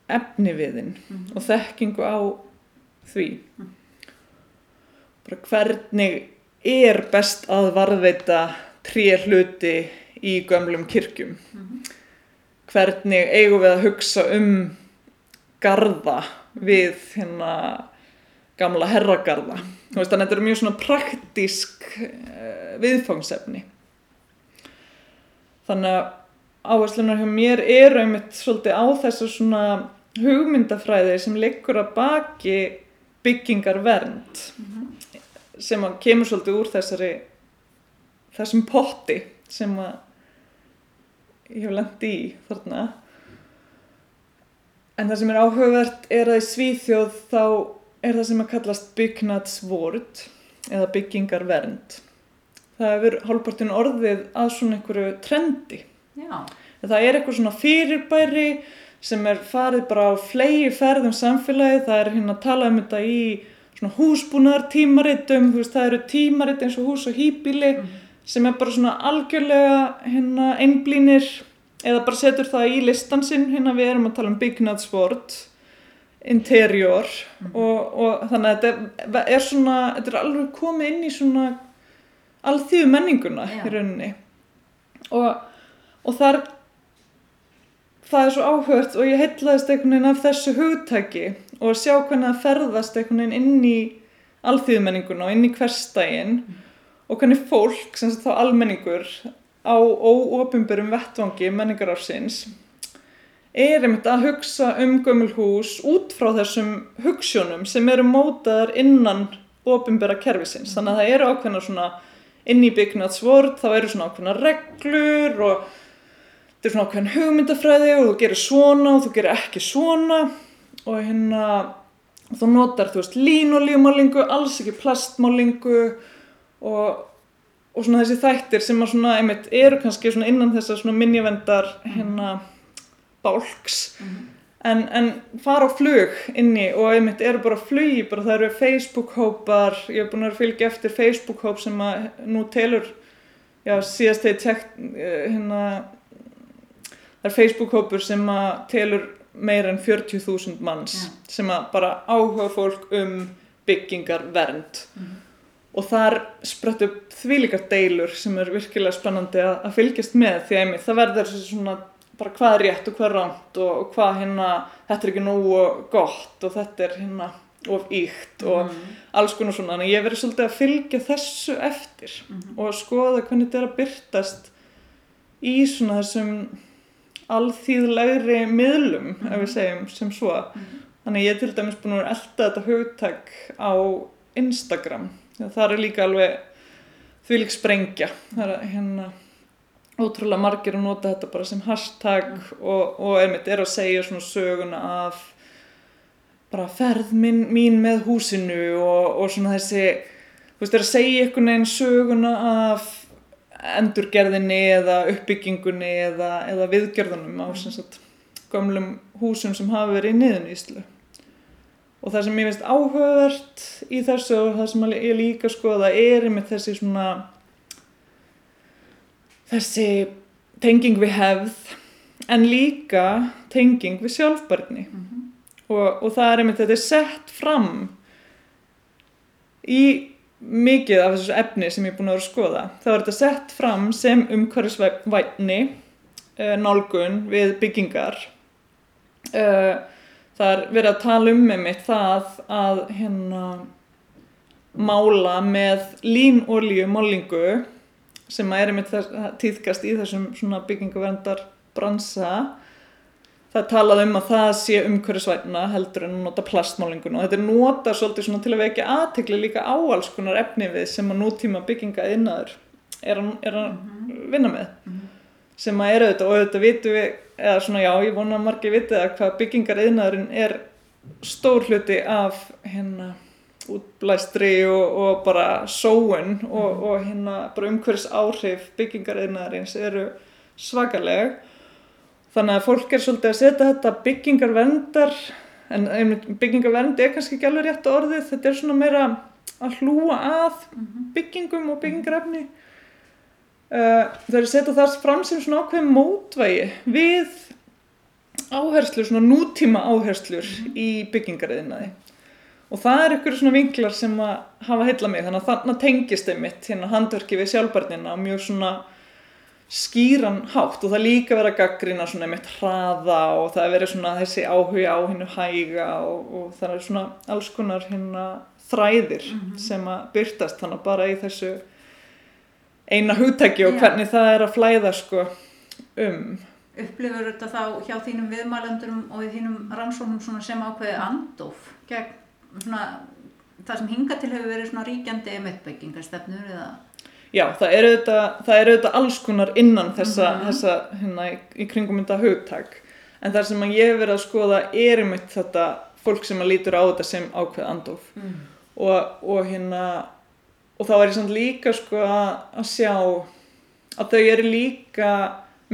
B: efniviðin og þekkingu á því. Bara hvernig er best að varðveita tré hluti í gömlum kirkjum? Hvernig eigum við að hugsa um garða við hérna gamla herragarða? Þannig að þetta er mjög svona praktísk uh, viðfangsefni. Þannig að áherslunar hjá mér eru einmitt svolítið á þessu svona hugmyndafræði sem liggur að baki byggingar vernd sem að kemur svolítið úr þessari þessum potti sem að ég hef lendi í þarna. En það sem er áhugavert er að í Svíþjóð þá er það sem að kallast byggnadsvort eða byggingarvernd. Það hefur hálfpartin orðið að svona einhverju trendi
A: já,
B: það er eitthvað svona fyrirbæri sem er farið bara á flegi ferðum samfélagi, það er hérna að tala um þetta í svona húsbúnaðar tímaritum, þú veist það eru tímarit eins og hús og hýbíli sem er bara svona algjörlega hérna einblínir eða bara setur það í listan sinn. Hérna við erum að tala um byggnadsvort interior og, og þannig að þetta er svona þetta er alveg komið inn í svona alþýðu menninguna í rauninni. Og, og þar það er svo áhört og ég heitlaðist einhvern veginn af þessu hugtæki og að sjá hvernig það ferðast einhvern veginn inn í alþýðumenninguna og inn í hverstægin og hvernig fólk, sem þá almenningur á óopimberum vettvangi menningarafsins er einmitt að hugsa um gömul hús út frá þessum hugssjónum sem eru mótaðar innan opimbera kerfisins. Þannig að það eru ákveðna svona inn í byggnadsvort, þá eru svona ákveðna reglur og þetta er svona ákveðin hugmyndafræði og þú gerir svona og þú gerir ekki svona og hérna þú notar þú veist línolíumálingu, alls ekki plastmálingu og, og svona þessi þættir sem að svona einmitt eru kannski svona innan þessar svona minnjavendar hérna bálks mm -hmm. en, en fara á flug inni og einmitt eru bara flugi bara það eru Facebook-hópar ég hef búin að fylgja eftir Facebook-hóp sem að nú telur já síðast þegar tekt hérna það er Facebook-hópur sem að telur meira en 40.000 manns ja. sem að bara áhuga fólk um byggingar vernd mm -hmm. og þar sprett upp þvílikar deilur sem er virkilega spennandi að, að fylgjast með því að það verður svona bara hvað er rétt og hvað er ránt og, og hvað hérna þetta er ekki nógu gott og þetta er hérna of íkt og mm -hmm. alls konar svona en ég verður svolítið að fylgja þessu eftir mm -hmm. og skoða hvernig þetta er að byrtast í svona þessum alþýðlegri miðlum, mm ef við mhm. segjum, sem svo. Mm. Þannig ég er til dæmis búin að elda þetta hugtak á Instagram. Það er líka alveg þvílik sprengja. Það er hérna ótrúlega margir að nota þetta bara sem hashtag mm og, og einmitt er að segja svona söguna af bara ferð mín, mín með húsinu og, og svona þessi, þú veist, er að segja einhvern veginn söguna af endurgerðinni eða uppbyggingunni eða, eða viðgerðunum á sagt, gamlum húsum sem hafa verið í niðun Íslu og það sem ég finnst áhugavert í þessu og það sem ég líka skoða er með þessi svona þessi tenging við hefð en líka tenging við sjálfbarni mm -hmm. og, og það er einmitt þetta sett fram í mikið af þessu efni sem ég er búin að vera að skoða. Þá er þetta sett fram sem umhverfisvætni uh, nálgun við byggingar. Uh, það er verið að tala um með mitt það að hérna mála með línolíu málingu sem er einmitt tíðkast í þessum byggingaverndar bransa það er talað um að það sé umhverfisvætna heldur en að nota plastmálingun og þetta er nota svolítið til að vekja aðtekli líka á alls konar efni við sem að nútíma bygginga innaður er að, er að mhm. vinna með mm -hmm. sem að eru þetta og þetta vitum við eða svona já, ég vona að margir vitið að hvað byggingar innaðurinn er stór hluti af hérna útblæstri og, og bara sóun og, mhm. og hérna bara umhverfis áhrif byggingar innaðurins eru svakaleg þannig að fólk er svolítið að setja þetta byggingarverndar en byggingarvernd er kannski ekki alveg rétt orðið. Þetta er svona meira að hlúa að mhm. byggingum og byggingarefni. Uh, það er að setja það fram sem svona ákveð mótvægi við áherslur, svona nútíma áherslur mm. í byggingariðinaði og það er ykkur svona vinklar sem að hafa heila mig. Þannig að þannig tengist einmitt hérna handverki við sjálfbarnina og mjög svona skýran hátt og það líka verið að gaggrina svona með hraða og það er verið svona þessi áhuga á hennu hæga og, og það er svona alls konar hérna þræðir mm -hmm. sem að byrtast þannig bara í þessu eina hugtæki og hvernig Já. það er að flæða sko um
A: Upplifur þetta þá hjá þínum viðmælendurum og í þínum rannsóknum svona sem ákveði andof gegn svona það sem hinga til hefur verið svona ríkjandi emettbyggingarstefnur eða
B: já, það eru auðvitað alls konar innan þessa, mm -hmm. þessa hérna, í, kringum þetta hugtak en það sem ég hef verið að skoða er um þetta fólk sem að lítur á þetta sem ákveð andof mm. og, og hérna og þá er ég samt líka sko að, sjá að þau eru líka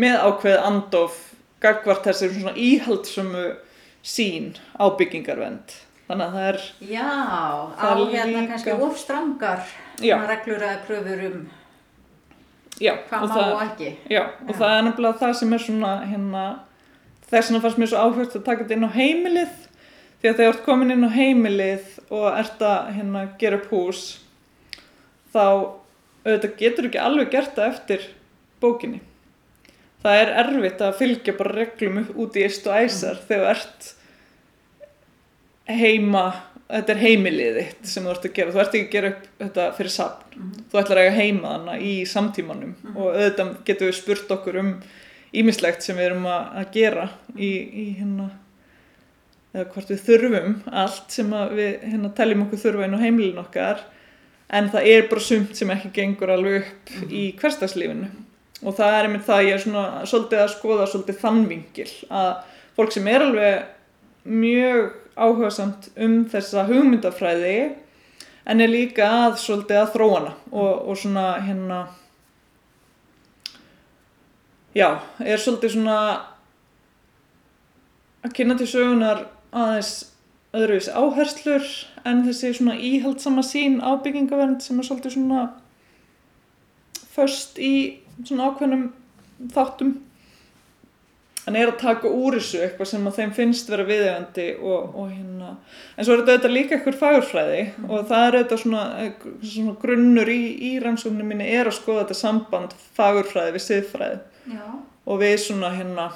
B: með ákveð andof gagvart þessi svona íhaldsömu sín á byggingarvend þannig að það er
A: já, á hérna líka... kannski ofstrangar reglur eða kröfur um
B: já,
A: hvað má og ekki.
B: já, og það er nefnilega það sem er svona hérna, þess vegna fannst mér svo áhört að taka þetta inn á heimilið því að þegar þú ert komin inn á heimilið og ert að hérna, gera upp hús þá auðvitað getur ekki alveg gert það eftir bókinni. Það er erfitt að fylgja bara reglum út í eist og æsar mm. þegar þú ert heima þetta er heimilið þitt sem þú ert að gera þú ert ekki að gera upp þetta fyrir sapn mm -hmm. þú ætlar að eiga heima þannig í samtímanum mm -hmm. og auðvitað getur við spurt okkur um ímislegt sem við erum að, að gera í, í hérna eða hvort við þurfum allt sem við hérna teljum okkur þurfa inn á heimilin okkar en það er bara sumt sem ekki gengur alveg upp mm -hmm. í hverstagslífinu og það er einmitt það ég er svona svolítið að skoða svolítið þannvingil að fólk sem er alveg mjög áhugasamt um þessa hugmyndafræði en er líka að svolítið að þróana og, og svona hérna já, er svolítið svona að kynna til sögunar aðeins öðruvis áherslur en þessi svona íhaldsama sín á byggingavernd sem er svolítið svona först í svona ákveðnum þáttum en er að taka úr þessu eitthvað sem að þeim finnst vera viðegandi og, og hérna en svo er þetta líka eitthvað fagurfræði mm. og það er þetta svona, svona grunnur í, í rannsóknum minni er að skoða þetta samband fagurfræði við siðfræði
A: Já.
B: og við svona hérna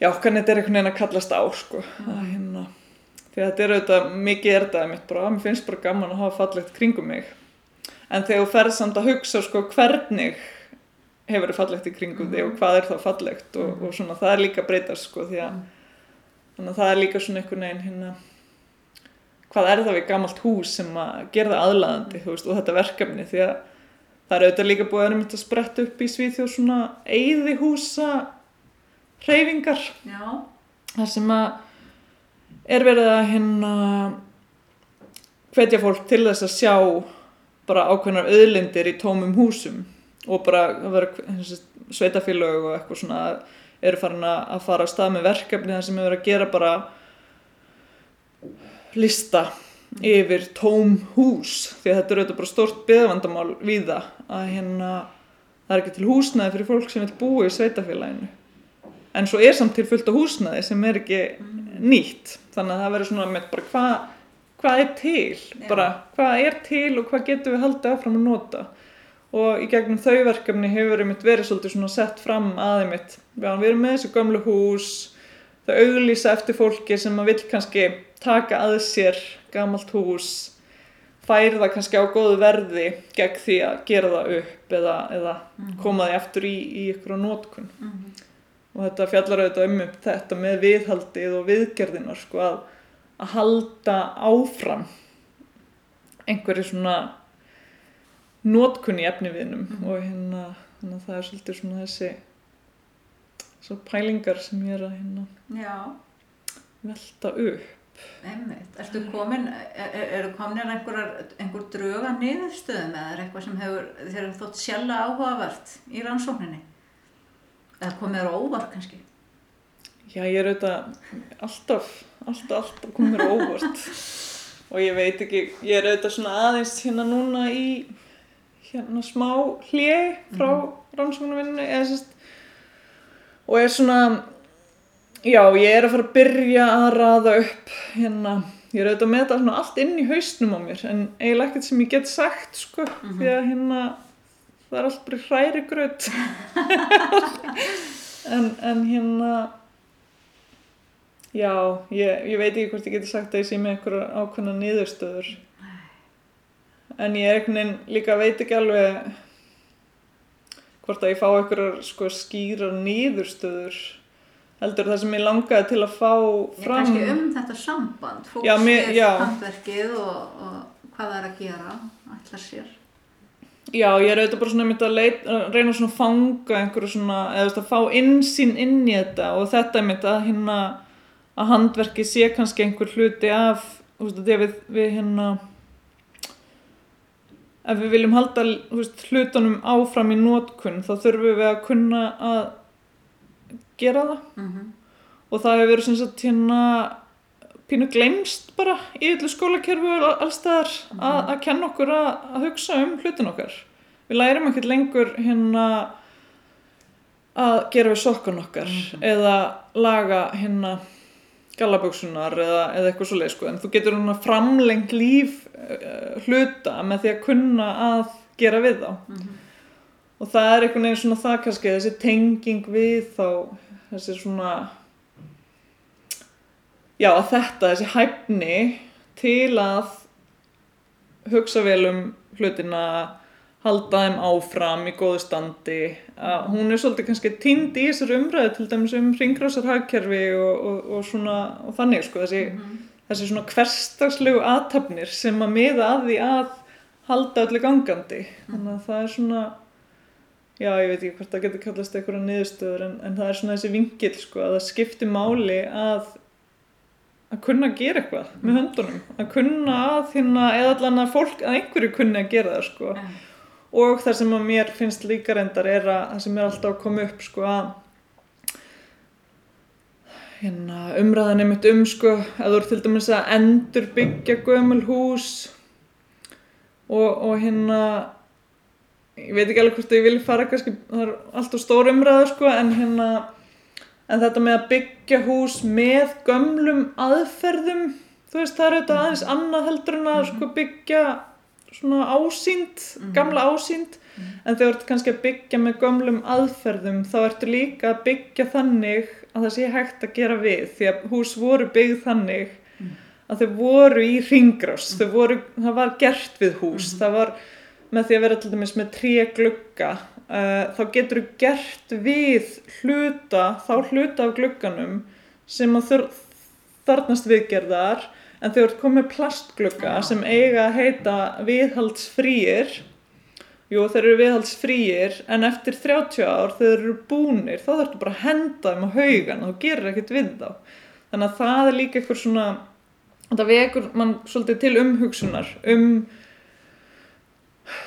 B: já, hvernig þetta er einhvern veginn að kallast á sko,
A: Mm.
B: að hérna því að þetta er auðvitað, mikið er þetta mitt bara, mér finnst bara gaman að hafa fallegt kringum mig en þegar þú ferð samt að hugsa sko hvernig hefur fallegt í kringum þig og hvað er það fallegt og, og svona það er líka breytast sko því að þannig að það er líka svona einhvern veginn hérna hvað er það við gamalt hús sem að gera það aðlaðandi þú veist og þetta verkefni því að það er auðvitað líka búið að einmitt að spretta upp í Svíþjóð svona eyði húsa hreyfingar þar sem að er verið að hérna hvetja fólk til þess að sjá bara ákveðnar auðlindir í tómum húsum og bara sveitafélög og eitthvað svona eru farin að fara að stað með verkefni þar sem verið að gera bara lista yfir tóm hús. Því að þetta er auðvitað bara stort byggvandamál við það að hérna það er ekki til húsnæði fyrir fólk sem vil búa í sveitafélaginu en svo er samt til fullt af húsnæði sem er ekki nýtt. Þannig að það verður svona með bara hvað hva er til, bara hvað er til og hvað getum við haldið áfram að nota og í gegnum þau verkefni hefur einmitt verið svolítið svona sett fram að einmitt, já, við erum með þessu gömlu hús þau auglýsa eftir fólki sem að vill kannski taka að sér gamalt hús færi það kannski á góðu verði gegn því að gera það upp eða, eða koma því aftur í, í ykkur á nótkun
A: Mhm.
B: og þetta fjallar auðvitað um þetta með viðhaldið og viðgerðinar sko, að, að halda áfram einhverju svona nótkunni efniviðnum og hérna að það er svolítið svona þessi svo pælingar sem ég er að hérna velta upp
A: Einmitt. Ertu komin, er, er- eru kominir einhverjar, einhver dröga niðurstöðum eða er eitthvað sem hefur þér hefur þótt sjálfa áhugavert í rannsókninni? Eða komið þér óvart kannski?
B: Já, ég er auðvitað alltaf, alltaf, alltaf komið mér á óvart og ég veit ekki, ég er auðvitað svona aðeins hérna núna í hérna smá hlið frá rannsóknarvinnu eða sérst og er svona, já, ég er að fara að byrja að raða upp hérna, ég er auðvitað með þetta svona allt inn í hausnum á mér en eiginlega ekkert sem ég get sagt, sko, því að hérna það er allt bara hræri gröð en, en hérna Já, ég, ég veit ekki hvort ég geti sagt að ég sé með einhverjar ákveðna niðurstöður. En ég er einhvern veginn líka veit ekki alveg hvort að ég fá einhverjar sko skýrar niðurstöður. Heldur það sem ég langaði til að fá fram.
A: kannski um þetta samband, fólks
B: Já, mér-
A: við
B: já.
A: handverkið og, og hvað það er að gera, ætlar sér.
B: Já, ég er auðvitað bara svona einmitt að, leit, að reyna svona að fanga einhverju svona, eða þú veist að fá innsýn inn í þetta og þetta einmitt að hérna að handverki sé kannski einhver hluti af, þú veist, að við, við hérna ef við viljum halda veist, hlutunum áfram í nótkunn þá þurfum við að kunna að gera það.
A: Mm
B: og það hefur verið sem sagt hérna pínu glemst bara í öllu skólakerfi og allstaðar að, að kenna okkur að, að hugsa um hlutin okkar. Við lærum ekkert lengur hérna að gera við sokkan okkar eða laga hérna gallaböksunar eða, eða eitthvað svo leið sko. En þú getur hérna framlengt líf uh, hluta með því að kunna að gera við þá. Og það er einhvern veginn svona það kannski þessi tenging við þá þessi svona já þetta þessi hæfni til að hugsa vel um hlutina halda þeim áfram í góðu standi. Að hún er svolítið kannski tind í þessari umræðu til dæmis um ringrásar hagkerfi og, og, og svona og þannig sko þessi, þessi svona hverstagslegu aðtapnir sem að miða að því að halda öllu gangandi. Þannig að það er svona já ég veit ekki hvort það getur kallast einhverja niðurstöður en, en það er svona þessi vingil sko að það skiptir máli að að kunna að gera eitthvað með höndunum. Að kunna að hérna eða allan að fólk að einhverju kunni að gera það sko.
A: Ja.
B: Og það sem að mér finnst líka reyndar er að það sem er alltaf að koma upp sko að hérna, umræðan einmitt um sko, að þú ert til dæmis að endur byggja gömul hús og, og hérna ég veit ekki alveg hvort ég vil fara kannski, það er alltaf stór umræða sko, en hérna en þetta með að byggja hús með gömlum aðferðum þú veist, það er auðvitað aðeins annað heldur en að sko byggja svona ásýnd, gamla ásýnd. En þegar þú ert kannski að byggja með gömlum aðferðum þá ertu líka að byggja þannig að það sé hægt að gera við því að hús voru byggð þannig að þau voru í ringrás voru, það var gert við hús. Mm -hmm. það var með því að vera til dæmis með tré glugga uh, þá getur þú gert við hluta þá hluta af glugganum sem að þarnast viðgerðar en þau eru komið plastglugga ja. sem eiga að heita viðhaldsfrýir jú þeir eru viðhaldsfrýir en eftir 30 ár þegar þeir eru búnir þá þarfst þú bara að henda þeim á haugan og þú gerir ekkert við þá þannig að það er líka eitthvað svona það vekur mann svolítið til umhugsunar um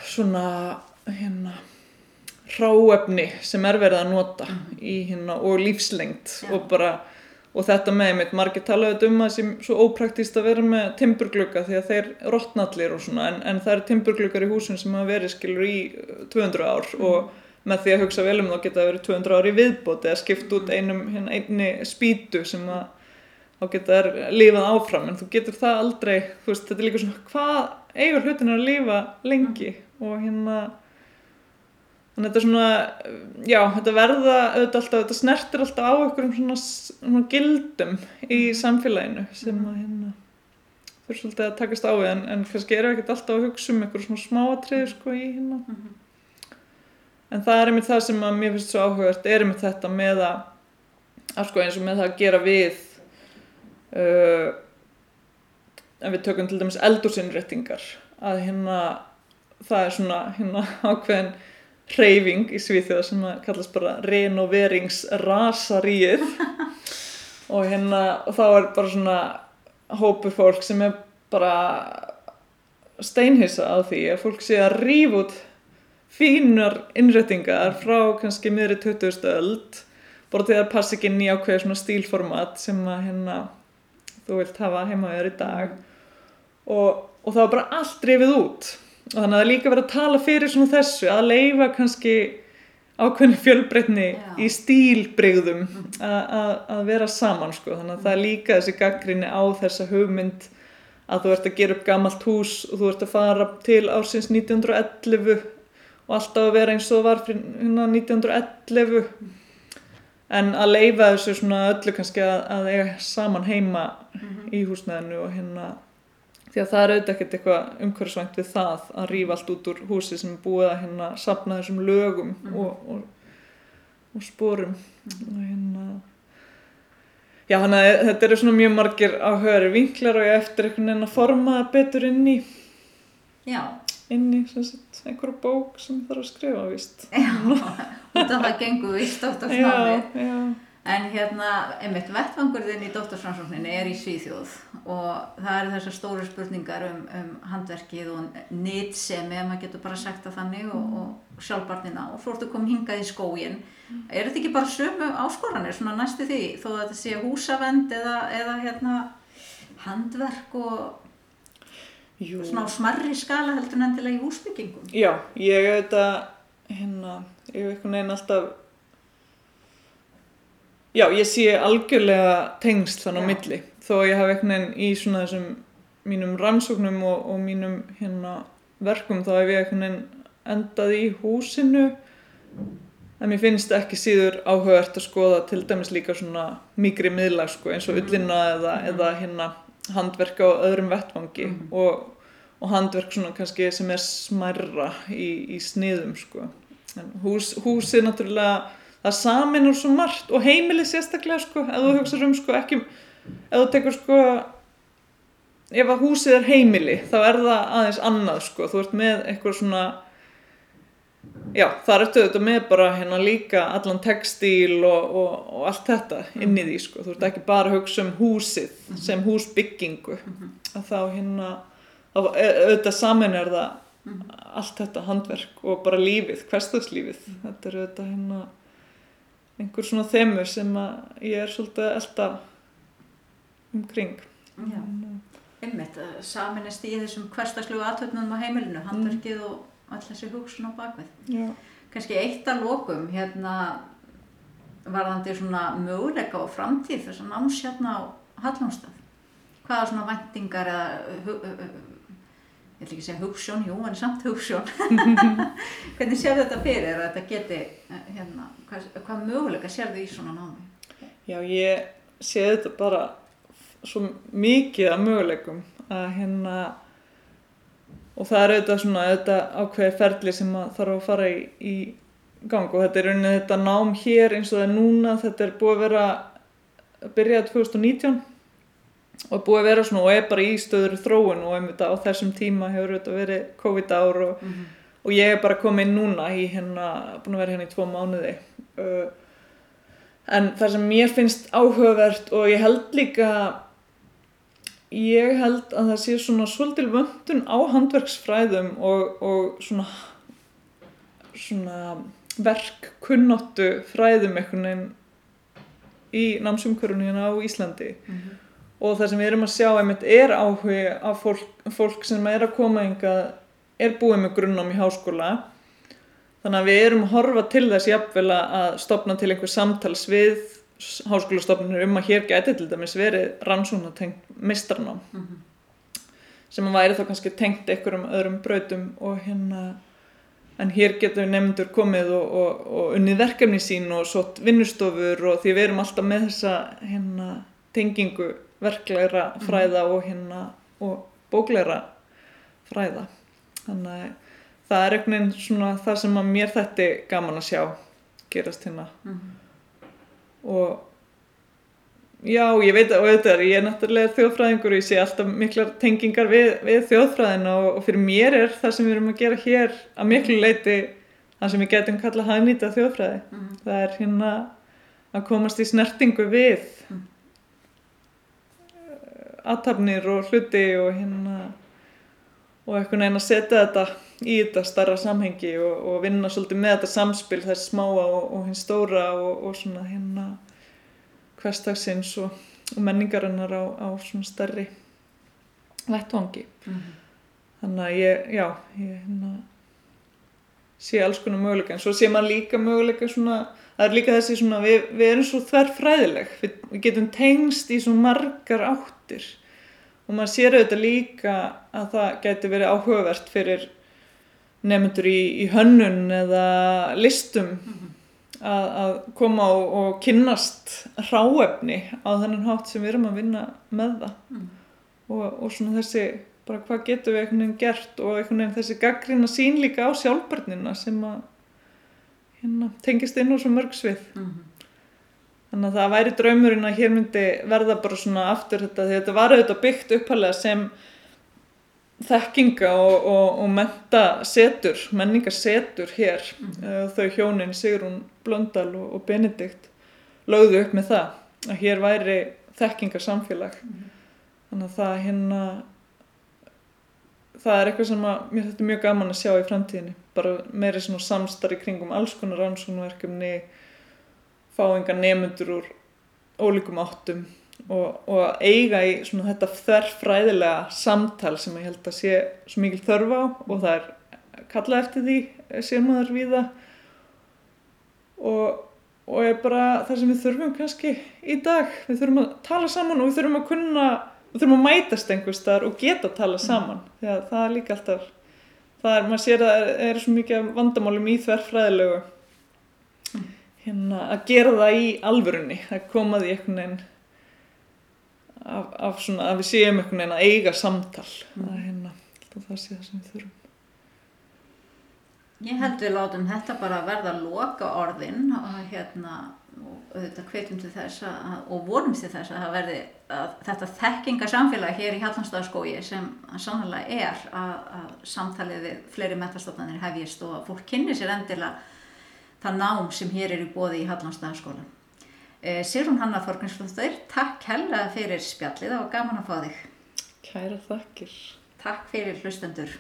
B: svona hérna ráefni sem er verið að nota mm. í hérna og lífslengt ja. og bara og þetta með mitt, margir talaðu um að það sé svo ópraktíst að vera með timburglugga því að þeir rótnallir og svona en, en það eru timburgluggar í húsun sem hafa verið skilur í 200 ár mm. og með því að hugsa vel um þá geta það verið 200 ár í viðbót eða skipt út einum hérna, einni spýtu sem að þá geta þær lifað áfram. En þú getur það aldrei, þú veist, þetta er líka svona hvað eigur hlutin að lifa lengi? Og hérna þannig að þetta er svona, já, þetta verða auðvitað alltaf, þetta snertir alltaf á einhverjum svona, svona gildum í samfélaginu sem að hérna þurfa svolítið að takast á við en, en kannski við ekkert alltaf að hugsa um einhverjum svona smáatriði sko í hérna. En það er einmitt það sem að mér finnst svo áhugast er einmitt þetta með að, að sko eins og með það að gera við uh, en við tökum til dæmis eldursinnréttingar að hérna það er svona hérna ákveðin reyfing í Svíþjóða sem kallast bara renoveringsrasaríið og hérna og þá er bara svona hópur fólk sem er bara steinhissa á því að fólk sé að ríf út fínar innréttingar frá kannski miðri 20. öld bara til að passa ekki nýja ákveð svona stílformat sem að hérna þú vilt hafa heima þér í dag og, og það var bara allt rifið út og þannig að það er líka verið að tala fyrir svona þessu að leifa kannski ákveðni fjölbreytni í stílbreyðum að vera saman sko. Þannig að það er líka þessi gaggrinni á þessa hugmynd að þú ert að gera upp gammalt hús og þú ert að fara til ársins 1911 og alltaf að vera eins og var fyrir 1911 en að leifa þessu svona öllu kannski að, að eiga saman heima mm -hmm. í húsnæðinu og hérna því að það er auðvitað ekkert eitthvað umhverfisvænt við það að rýfa allt út úr húsi sem er búið að hérna sapna þessum lögum mm og, og, og spórum mm hérna já þannig að þetta eru svona mjög margir áhöri vinklar og ég eftir einhvern veginn að forma það betur inn í
A: já.
B: inn í einhverju bók sem það þarf að skrifa vist
A: já, það gengur vist átt á snabbi en hérna, einmitt vettfangurðin í dóttarfransókninni er í Svíþjóð og það eru þessar stóru spurningar um, um handverkið og nýtsemi, ef maður getur bara sagt það þannig og, og sjálfbarnina og svo ertu komið hingað í skógin er þetta ekki bara sömu áskoranir svona næstu því, þó að þetta sé húsavend eða, eða hérna handverk og Jú. svona smarri skala heldur en endilega í húsbyggingum?
B: Já, ég hef þetta hérna, ég hef einhvern veginn alltaf já, ég sé algjörlega tengst þannig á milli þó ég hef einhvern veginn í svona þessum mínum rannsóknum og, og mínum hérna verkum þá hef ég einhvern veginn endað í húsinu en mér finnst ekki síður áhugavert að skoða til dæmis líka svona mikri miðlag sko eins og ullina eða, mm. eða hérna handverk á öðrum vettvangi mm. og, og handverk svona kannski sem er smærra í, í sniðum sko. Hús, húsið náttúrulega, það saminur svo margt og heimilið sérstaklega sko, ef þú hugsaður um sko ekki, ef þú tekur sko, ef að húsið er heimili þá er það aðeins annað sko, þú ert með eitthvað svona Já, það ertu auðvitað með bara hérna líka allan textíl og, og, og allt þetta inn í því sko. Þú ert ekki bara að hugsa um húsið mhm. sem húsbyggingu. Mhm. Að þá hérna, auðvitað saman er það mhm. allt þetta handverk og bara lífið, hverstagslífið. Þetta er auðvitað hérna einhver svona þemur sem að ég er svolítið elda umkring.
A: Já, einmitt, saminist í þessum hverstagslugu aðtöfnum á heimilinu, handverkið mm. og all þessi hugsun á bakvið.
B: Já.
A: Kanski eitt að lokum, hérna, varðandi svona möguleika og framtíð þess að náms hérna á Hallónstað. Hvaða svona vendingar eða ég ætla ekki að segja hugssjón, jú, en samt hugssjón hvernig sér þetta fyrir að þetta geti eh, hérna, hvað, hvað möguleika sér þið í svona námi?
B: Já, ég sé þetta bara svo mikið af möguleikum að hérna og það er auðvitað svona auðvitað ákveði ferli sem að þarf að fara í, í gang og þetta er rauninni þetta nám hér eins og það er núna, þetta er búið að vera að byrja 2019 og búið að vera svona og er bara í stöður þróun og einmitt á þessum tíma hefur þetta verið COVID ár og, mm -hmm. og ég er bara komið núna í hérna, búin að vera hérna í tvo mánuði. Uh, en það sem mér finnst áhugavert og ég held líka ég held að það sé svona svolítil vöndun á handverksfræðum og, og svona svona verkkunnóttu fræðum einhvern veginn í námsumkörunum hérna á Íslandi. Mm -hmm og það sem við erum að sjá einmitt er áhuga af fólk, fólk sem er að koma ynga er búið með grunnám í háskóla þannig að við erum að horfa til þess jafnvel að stopna til einhver samtals við háskólastofnunir um að hér geti til dæmis verið rannsóna tengt mistrarnám mm -hmm. sem að væri þá kannski tengt einhverjum öðrum brautum og hérna en hér getur nefndur komið og, og, og unnið verkefni sín og svo vinnustofur og því við erum alltaf með þessa hérna tengingu verklegra mhm. fræða og hérna og bóklegra fræða þannig að það er einhvern veginn svona það sem að mér þetta gaman að sjá gerast hérna mm -hmm. og já ég veit að auðvitað ég er náttúrulega þjóðfræðingur og ég sé alltaf miklar tengingar við, við þjóðfræðina og, og fyrir mér er það sem við erum að gera hér að miklu leiti það sem við getum kallað hagnýta þjóðfræði mm -hmm. það er hérna að komast í snertingu við mm -hmm aðtapnir og hluti og hérna og einhvern veginn að setja þetta í þetta starra samhengi og, og vinna svolítið með þetta samspil þess smáa og, og hins stóra og, og svona hérna hverstagsins og menningarinnar á, á svona starri vettvangi mm -hmm. þannig að ég, já ég hérna sé alls konar möguleika en svo sé maður líka möguleika svona það er líka þessi svona við, við erum svo þverfræðileg við, við getum tengst í svo margar átt áttir og maður sér auðvitað líka að það geti verið áhugavert fyrir nefndur í, í hönnun eða listum mm -hmm. að, að koma og, og kynnast ráefni á þennan hátt sem við erum að vinna með það mm. og, og svona þessi bara hvað getur við einhvern veginn gert og einhvern veginn þessi gaggrína sín líka á sjálfbarnina sem að hérna, tengist inn á svo mörg svið mm -hmm. Þannig að það væri draumurinn að hér myndi verða bara svona aftur þetta því þetta var auðvitað byggt uppalega sem þekkinga og, og, og mentasetur, menningarsetur hér. Mm -hmm. Þau hjónin Sigrun Blöndal og, og Benedikt lögðu upp með það að hér væri þekkingarsamfélag. Mm -hmm. Þannig að það hérna, það er eitthvað sem að mér þetta er mjög gaman að sjá í framtíðinni. Bara meiri svona samstarri kringum alls konar rannsóknverkefni fá enga nefnundur úr ólíkum áttum og, og eiga í svona þetta þörfræðilega samtal sem ég held að sé svo mikil þörf á og það er kalla eftir því séum maður við það og, og er bara það sem við þurfum kannski í dag. Við þurfum að tala saman og við þurfum að kunna við þurfum að mætast einhverstaðar og geta að tala saman. Mm. því að það er líka alltaf það er, maður sér að það er svo mikið vandamálum í þverfræðilegu hérna, að gera það í alvörunni að koma því einhvern veginn af, af svona að við séum einhvern veginn að eiga samtal mm. að hérna, það sé það sem við þurfum
A: Ég held við látum þetta bara verða loka orðin og hérna og auðvitað hvetjum til þess að, og vonum til þess að, verði, að þetta þekkingarsamfélag hér í Hjallanstaðarskói sem sannlega er að, að samtalið við fleiri metastofnarnir hefjist og fólk kynni sér endilega það nám sem hér er í bóði í Hallandstæðarskólan. Eh, Sirun Hanna Þorgrinsflóttur, takk hella fyrir spjallið og gaman að fá þig.
B: Kæra þakkir.
A: Takk fyrir hlustendur.